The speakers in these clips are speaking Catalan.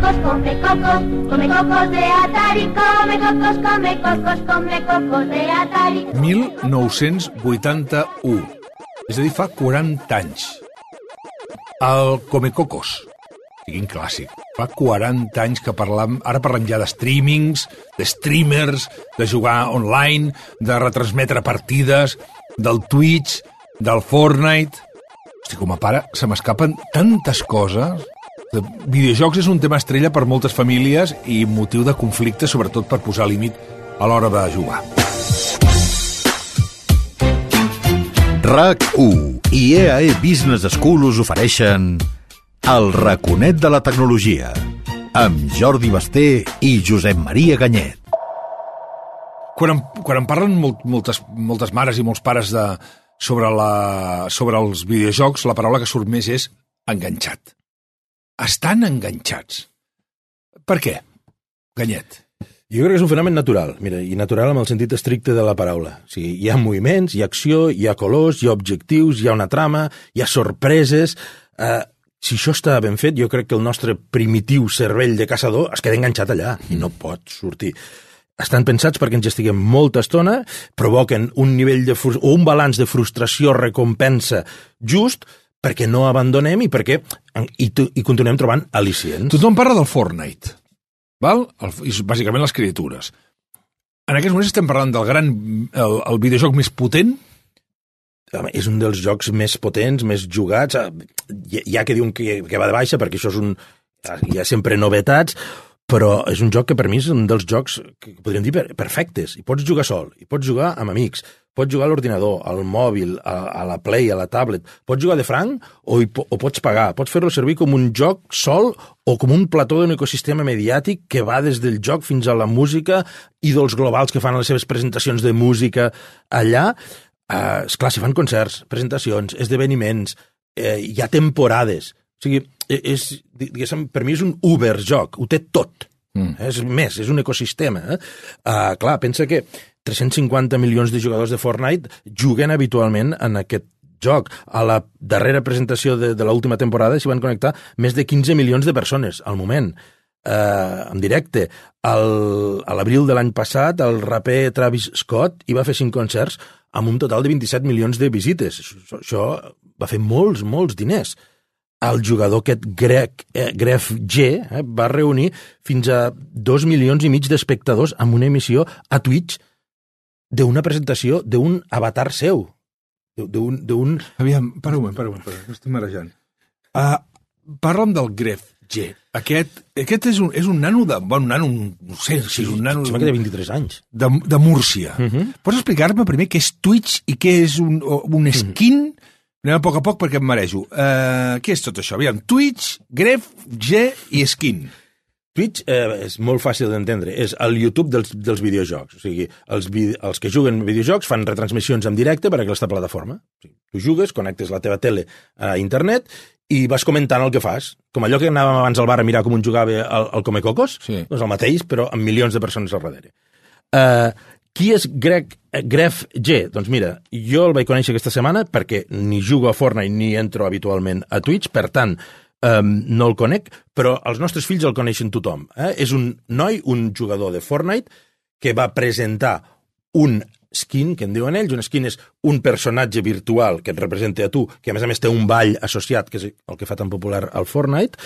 cocos, come cocos, come cocos de Atari, come cocos, come cocos, come cocos de Atari. 1981. És a dir, fa 40 anys. El Comecocos. Quin clàssic. Fa 40 anys que parlam, ara parlem ja de streamings, de streamers, de jugar online, de retransmetre partides, del Twitch, del Fortnite... Hosti, com a pare, se m'escapen tantes coses. De videojocs és un tema estrella per moltes famílies i motiu de conflicte, sobretot per posar límit a l'hora de jugar. RAC1 i EAE Business School us ofereixen El raconet de la tecnologia amb Jordi Basté i Josep Maria Ganyet. Quan em, quan em parlen molt, moltes, moltes mares i molts pares de, sobre, la, sobre els videojocs, la paraula que surt més és enganxat. Estan enganxats. Per què? Ganyet. Jo crec que és un fenomen natural, mira, i natural amb el sentit estricte de la paraula. O sigui, hi ha moviments, hi ha acció, hi ha colors, hi ha objectius, hi ha una trama, hi ha sorpreses... Eh, si això està ben fet, jo crec que el nostre primitiu cervell de caçador es queda enganxat allà i no pot sortir. Estan pensats perquè ens estiguem molta estona, provoquen un nivell de o un balanç de frustració recompensa just perquè no abandonem i perquè i, tu- i continuem trobant al·licients. Tothom parla del Fortnite, val? El, i bàsicament les criatures. En aquests moments estem parlant del gran, el, el videojoc més potent, Home, és un dels jocs més potents, més jugats. Ah, Hi hi ha que diuen que, que va de baixa perquè això és un... Hi ha sempre novetats, però és un joc que per mi és un dels jocs que podríem dir per- perfectes. I pots jugar sol, i pots jugar amb amics, pots jugar a l'ordinador, al mòbil, a, a la Play, a la tablet. Pots jugar de franc o, hi, o pots pagar. Pots fer-lo servir com un joc sol o com un plató d'un ecosistema mediàtic que va des del joc fins a la música, ídols globals que fan les seves presentacions de música allà. Uh, esclar, si fan concerts, presentacions, esdeveniments, eh, hi ha temporades. O sigui, eh, és, diguéssim, per mi és un Uber-joc, ho té tot. Mm. És més, és un ecosistema. Eh? Uh, clar, pensa que 350 milions de jugadors de Fortnite juguen habitualment en aquest joc. A la darrera presentació de, de l'última temporada s'hi van connectar més de 15 milions de persones al moment eh, en directe. El, a l'abril de l'any passat, el raper Travis Scott hi va fer cinc concerts amb un total de 27 milions de visites. Això, això va fer molts, molts diners. El jugador aquest grec, eh, Gref G eh, va reunir fins a dos milions i mig d'espectadors amb una emissió a Twitch d'una presentació d'un avatar seu. D'un... Aviam, para un moment, para un moment, para estic marejant. Uh, parla'm del Gref G. Aquest, aquest és, un, és un nano de... Bueno, un nano, no sé si és un nano Sembla que té 23 anys. de, de Múrcia. Uh -huh. Pots explicar-me primer què és Twitch i què és un, un skin? Uh -huh. Anem a poc a poc perquè em marejo. Uh, què és tot això? Aviam, Twitch, Gref, G i skin. Twitch eh, és molt fàcil d'entendre, és el YouTube dels, dels videojocs. O sigui, els, vi, els que juguen videojocs fan retransmissions en directe per aquesta plataforma. O sigui, tu jugues, connectes la teva tele a internet i vas comentant el que fas. Com allò que anàvem abans al bar a mirar com un jugava el, el Comecocos, Sí. doncs el mateix, però amb milions de persones al darrere. Uh, qui és Greg, eh, Gref G? Doncs mira, jo el vaig conèixer aquesta setmana perquè ni jugo a Fortnite ni entro habitualment a Twitch, per tant, um, no el conec, però els nostres fills el coneixen tothom. Eh? És un noi, un jugador de Fortnite, que va presentar un skin, que en diuen ells, un skin és un personatge virtual que et representa a tu, que a més a més té un ball associat, que és el que fa tan popular al Fortnite,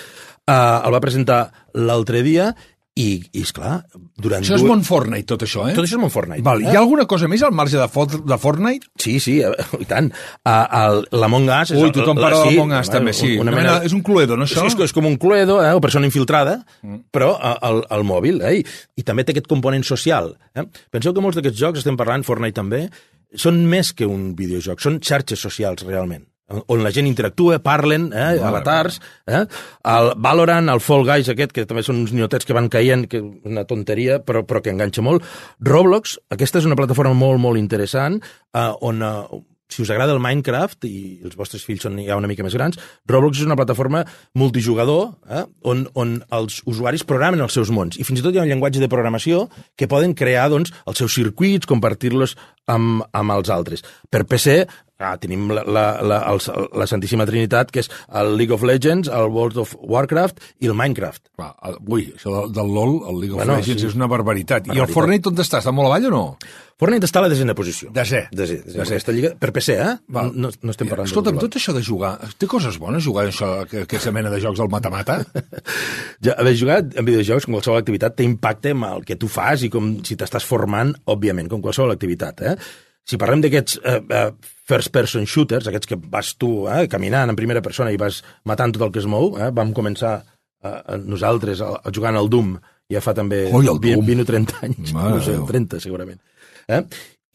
uh, el va presentar l'altre dia i, i esclar, durant... Això és dues- Mont Fortnite, tot això, eh? Tot això és molt Fortnite. Val, hi ha alguna cosa més al marge de, fot, de Fortnite? Sí, sí, eh, i tant. Uh, L'Among Us... Ui, tothom la- parla sí, de Among Us, també, sí. Una mena, és un cluedo, no, això? Sí, és, és com un cluedo, eh, o persona infiltrada, mm. però eh, al, al mòbil, eh, i, i també té aquest component social. Eh? Penseu que molts d'aquests jocs, estem parlant, Fortnite també, són més que un videojoc, són xarxes socials, realment on la gent interactua, parlen, eh, avatars, eh? el Valorant, el Fall Guys aquest, que també són uns niotets que van caient, que una tonteria, però, però que enganxa molt. Roblox, aquesta és una plataforma molt, molt interessant, eh, on eh, si us agrada el Minecraft i els vostres fills són ja una mica més grans, Roblox és una plataforma multijugador eh, on, on els usuaris programen els seus mons i fins i tot hi ha un llenguatge de programació que poden crear doncs, els seus circuits, compartir-los amb, amb els altres. Per PC Ah, tenim la, la, la, el, la Santíssima Trinitat, que és el League of Legends, el World of Warcraft i el Minecraft. Va, el, ui, això del, del LOL, el League of Bueno, Legends, sí. és una barbaritat. I el Barbaritat. Fortnite on està? Està molt avall o no? Fortnite està a la desena posició. Desè. Desè. desè. Desè. Aquesta lliga, per PC, eh? Val. No, no estem parlant Escolta'm, de tot això de jugar, té coses bones jugar això, que- aquesta mena de jocs al mata-mata? Ja, haver jugat en videojocs, com qualsevol activitat, té impacte en el que tu fas i com si t'estàs formant, òbviament, com qualsevol activitat. Eh? Si parlem d'aquests eh, eh, first-person shooters, aquests que vas tu eh, caminant en primera persona i vas matant tot el que es mou, eh? vam començar eh, nosaltres a, a jugant al Doom ja fa també Ui, el 20, Doom. 20 o 30 anys, Mare no sé, Déu. 30 segurament. Eh?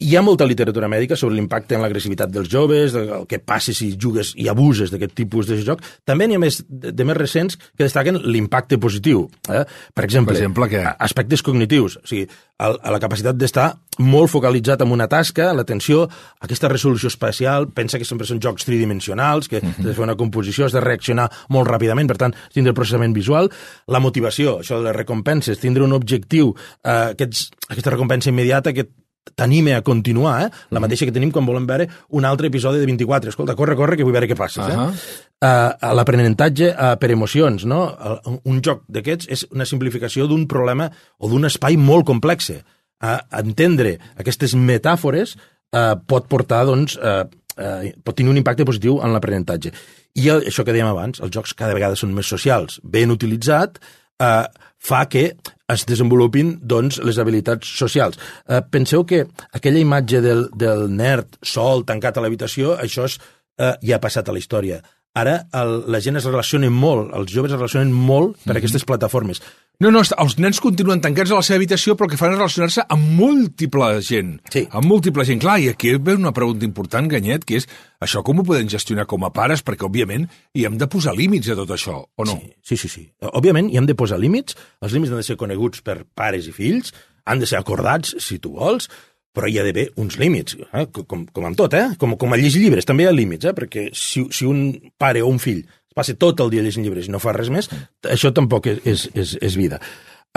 Hi ha molta literatura mèdica sobre l'impacte en l'agressivitat dels joves, el que passa si jugues i abuses d'aquest tipus de joc. També n'hi ha més, de, de més recents que destaquen l'impacte positiu. Eh? Per exemple, Per exemple, què? a- aspectes cognitius, o sigui, a la capacitat d'estar molt focalitzat en una tasca, l'atenció, aquesta resolució espacial, pensa que sempre són jocs tridimensionals, que has de fer una composició, has de reaccionar molt ràpidament, per tant, tindre el processament visual, la motivació, això de les recompenses, tindre un objectiu, eh, aquests, aquesta recompensa immediata que t'anime a continuar, eh? la mateixa que tenim quan volem veure un altre episodi de 24. Escolta, corre, corre, que vull veure què passa. Eh? Ahà. uh, l'aprenentatge uh, per emocions, no? El- Un joc d'aquests és una simplificació d'un problema o d'un espai molt complex. Uh, entendre aquestes metàfores uh, pot portar, doncs, uh, uh, pot tenir un impacte positiu en l'aprenentatge. I el, això que dèiem abans, els jocs cada vegada són més socials. Ben utilitzat, uh, fa que es desenvolupin doncs, les habilitats socials. Uh, penseu que aquella imatge del, del nerd sol, tancat a l'habitació, això és, uh, ja ha passat a la història. Ara el, la gent es relaciona molt, els joves es relacionen molt per aquestes plataformes. No, no, els nens continuen tancats a la seva habitació però que fan relacionar-se amb múltiple gent. Sí. Amb múltiple gent. Clar, i aquí ve una pregunta important, Ganyet, que és això com ho podem gestionar com a pares? Perquè, òbviament, hi hem de posar límits a tot això, o no? Sí, sí, sí. Òbviament, hi hem de posar límits. Els límits han de ser coneguts per pares i fills, han de ser acordats, si tu vols, però hi ha d'haver uns límits, eh? com, com amb tot, eh? com, com a llegir llibres, també hi ha límits, eh? perquè si, si un pare o un fill passa tot el dia llegint llibres i no fa res més, això tampoc és, és, és, és vida.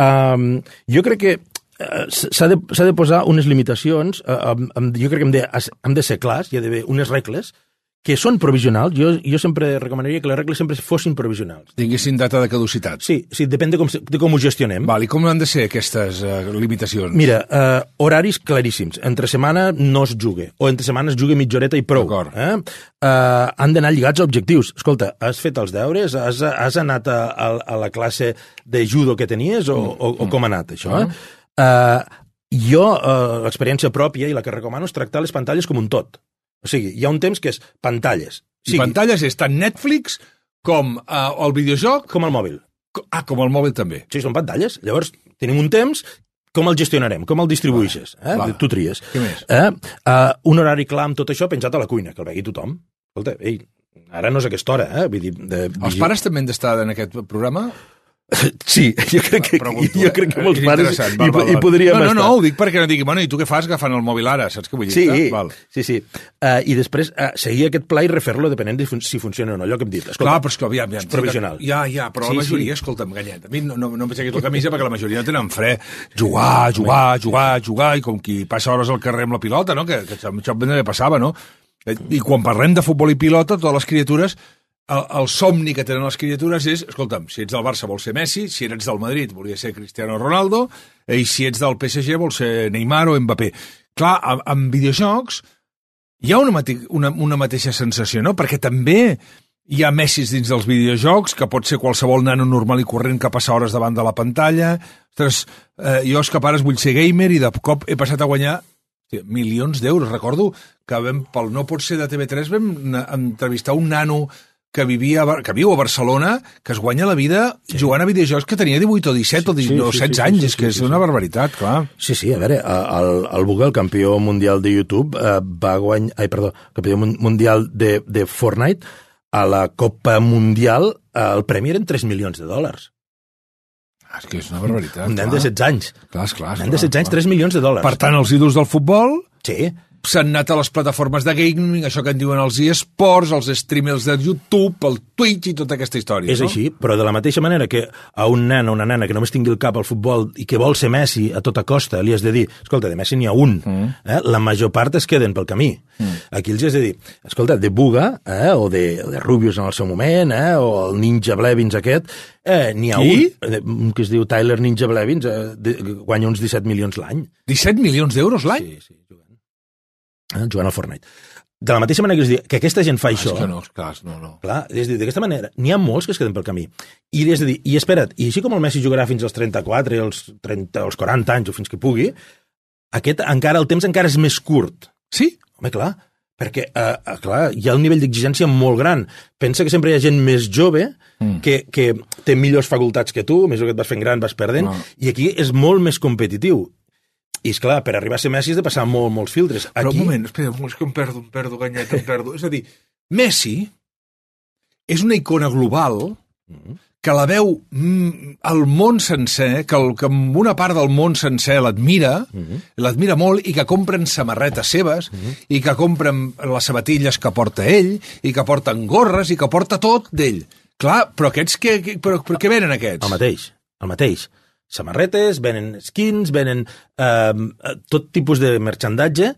Um, jo crec que eh, s'ha de, de posar unes limitacions, amb, amb, jo crec que hem de, hem de ser clars, hi ha d'haver unes regles que són provisionals. Jo, jo sempre recomanaria que les regles sempre fossin provisionals. Tinguessin data de caducitat. Sí, sí depèn de com, de com ho gestionem. Val, i com han de ser aquestes uh, limitacions? Mira, eh, horaris claríssims. Entre setmana no es jugue, o entre setmana es jugue mitja horeta i prou. Eh? Eh, han d'anar lligats a objectius. Escolta, has fet els deures? Has, has anat a, a, a la classe de judo que tenies? O, o, o com ha anat, això? Eh? Eh, jo, eh, l'experiència pròpia i la que recomano és tractar les pantalles com un tot. O sigui, hi ha un temps que és pantalles. I pantalles és tant Netflix com uh, el videojoc... Com el mòbil. co- Ah, com el mòbil també. Sí, són pantalles. Llavors, tenim un temps, com el gestionarem? Com el distribueixes? Eh? Vale. Tu tries. Què més? Eh? Uh, un horari clar amb tot això penjat a la cuina, que el vegi tothom. Escolta, ei, ara no és aquesta hora, eh? Vull dir, de, Els pares també han d'estar en aquest programa? Sí, jo crec que, Pregunto, jo eh? crec que molts És pares hi, Val, val, hi podríem no, no, estar. no, ho dic perquè no digui, bueno, i tu què fas agafant el mòbil ara? Saps què vull dir? Sí, Val. sí, sí. Uh, I després uh, seguir aquest pla i refer-lo depenent de si funciona o no, allò que hem dit. Escolta, Clar, però és que aviam, aviam, és provisional. Ja, ja, però Sí, la majoria, sí. escolta'm, Ganyet, a mi no, no, no em aixequi la camisa perquè la majoria no tenen fre. Jugar, jugar, jugar, jugar, i com qui passa hores al carrer amb la pilota, no? Que, que això, això passava, no? Eh, I quan parlem de futbol i pilota, totes les criatures el, el somni que tenen les criatures és, escolta'm, si ets del Barça vols ser Messi, si ets del Madrid volia ser Cristiano Ronaldo, eh, i si ets del PSG vols ser Neymar o Mbappé. Clar, amb, videojocs hi ha una, mate una, una mateixa sensació, no? Perquè també hi ha messis dins dels videojocs, que pot ser qualsevol nano normal i corrent que passa hores davant de la pantalla. Ostres, eh, jo és que pares vull ser gamer i de cop he passat a guanyar milions d'euros. Recordo que vam, pel No pot ser de TV3 vam entrevistar un nano que, vivia, a que viu a Barcelona, que es guanya la vida sí. jugant a videojocs que tenia 18 o 17 o 19, sí, sí, o 16 sí, anys. sí, és que sí, és sí, una sí. barbaritat, clar. Sí, sí, a veure, el, el Google, el campió mundial de YouTube, eh, va guanyar... Ai, perdó, campió mun- mundial de, de Fortnite, a la Copa Mundial eh, el premi eren 3 milions de dòlars. Ah, És que és una barbaritat. Un nen clar. de 16 anys. Clar, esclar, Un nen de 16 anys, 3 milions de dòlars. Per tant, els ídols del futbol Sí, s'han anat a les plataformes de gaming, això que en diuen els eSports, els streamers de YouTube, el Twitch i tota aquesta història. És no? així, però de la mateixa manera que a un nen o una nena que només tingui el cap al futbol i que vol ser Messi a tota costa, li has de dir, escolta, de Messi n'hi ha un, mm. eh? la major part es queden pel camí. Mm. Aquí els has de dir, escolta, de Buga, eh? o de, de Rubius en el seu moment, eh? o el Ninja Blevins aquest, eh, n'hi ha Qui? un, eh, que es diu Tyler Ninja Blevins, eh? de, guanya uns 17 milions l'any. 17 milions d'euros l'any? Sí, sí, jugant. Eh? Jugant al Fortnite. De la mateixa manera que, dir, que aquesta gent fa Ah, això... és que no, clar, no, no. Clar, és dir, d'aquesta manera, n'hi ha molts que es queden pel camí. I és dir, i espera't, i així com el Messi jugarà fins als 34 i als, 30, als 40 anys o fins que pugui, aquest encara, el temps encara és més curt. Sí? Home, clar, perquè, eh, eh, clar, hi ha un nivell d'exigència molt gran. Pensa que sempre hi ha gent més jove mm. que, que té millors facultats que tu, més que et vas fent gran, vas perdent, No. i aquí és molt més competitiu. I, és clar, per arribar a ser Messi has de passar molt, molts filtres. Però Aquí, un moment, espera, és que em perdo, em perdo, Ganyet, em perdo. és a dir, Messi és una icona global que la veu mm, el món sencer, que, el, que una part del món sencer l'admira, l'admira molt, i que compren samarretes seves, i que compren les sabatilles que porta ell, i que porten gorres, i que porta tot d'ell. Clar, però aquests, què, però, però què venen aquests? El mateix, el mateix. Samarretes, venen skins, venen eh, tot tipus de merchandatge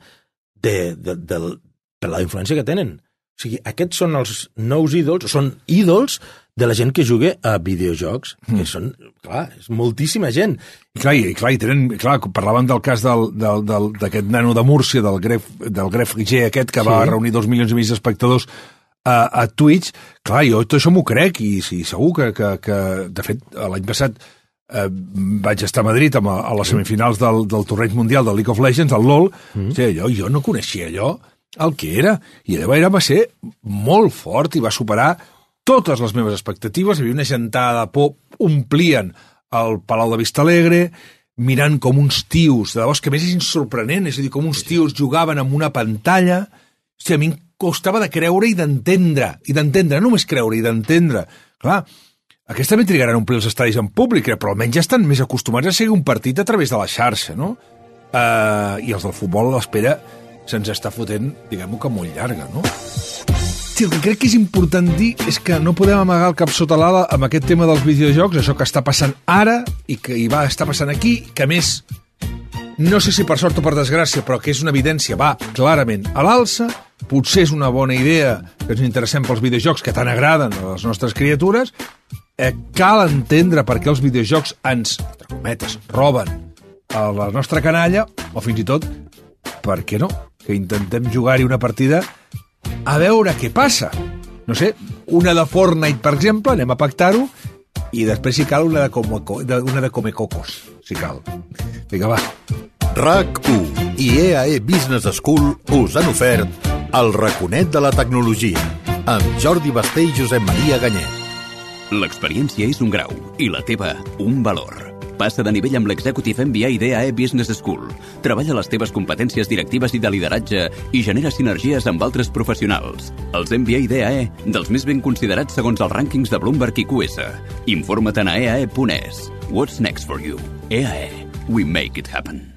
de, de, de, per la influència que tenen. O sigui, aquests són els nous ídols, són ídols de la gent que juga a videojocs, mm. que són, clar, és moltíssima gent. I clar, i, clar, i tenen, clar, parlàvem del cas del- del- del- d'aquest nano de Múrcia, del Gref, del Gref G aquest, que sí. va reunir dos milions i mig d'espectadors a, a Twitch. Clar, jo tot això m'ho crec, i sí, segur que, que, que de fet, l'any passat eh, vaig estar a Madrid amb, a les semifinals del, del torneig mundial del League of Legends, el LOL, mm. sí, allò, jo no coneixia allò, el que era, i allò era, va ser molt fort i va superar totes les meves expectatives, hi havia una gentada de por, omplien el Palau de Vistalegre, mirant com uns tios, de debò, que més és sorprenent, és a dir, com uns tios jugaven amb una pantalla, Hòstia, a mi em costava de creure i d'entendre, i d'entendre, no només creure, i d'entendre. Clar, aquests també trigaran a omplir els estadis en públic, eh, però almenys ja estan més acostumats a seguir un partit a través de la xarxa, no? Uh, I els del futbol, l'espera se'ns està fotent, diguem-ho que molt llarga, no? Sí, el que crec que és important dir és que no podem amagar el cap sota l'ala amb aquest tema dels videojocs, això que està passant ara i que hi va estar passant aquí, que més no sé si per sort o per desgràcia, però que és una evidència, va clarament a l'alça, potser és una bona idea que ens interessem pels videojocs que tant agraden a les nostres criatures, eh, cal entendre per què els videojocs ens, entre cometes, roben a la nostra canalla, o fins i tot, per què no, que intentem jugar-hi una partida a veure què passa. No sé, una de Fortnite, per exemple, anem a pactar-ho, i després, si cal, una de, come, de, una de Comecocos, si cal. Vinga, va. RAC1 i EAE Business School us han ofert el raconet de la tecnologia amb Jordi Basté i Josep Maria Ganyet. L'experiència és un grau i la teva un valor. Passa de nivell amb l'Executive MBA d'EAE Business School. Treballa les teves competències directives i de lideratge i genera sinergies amb altres professionals. Els MBA d'EAE, dels més ben considerats segons els rànquings de Bloomberg i QS. Informa't a eae.es. What's next for you? EAE. We make it happen.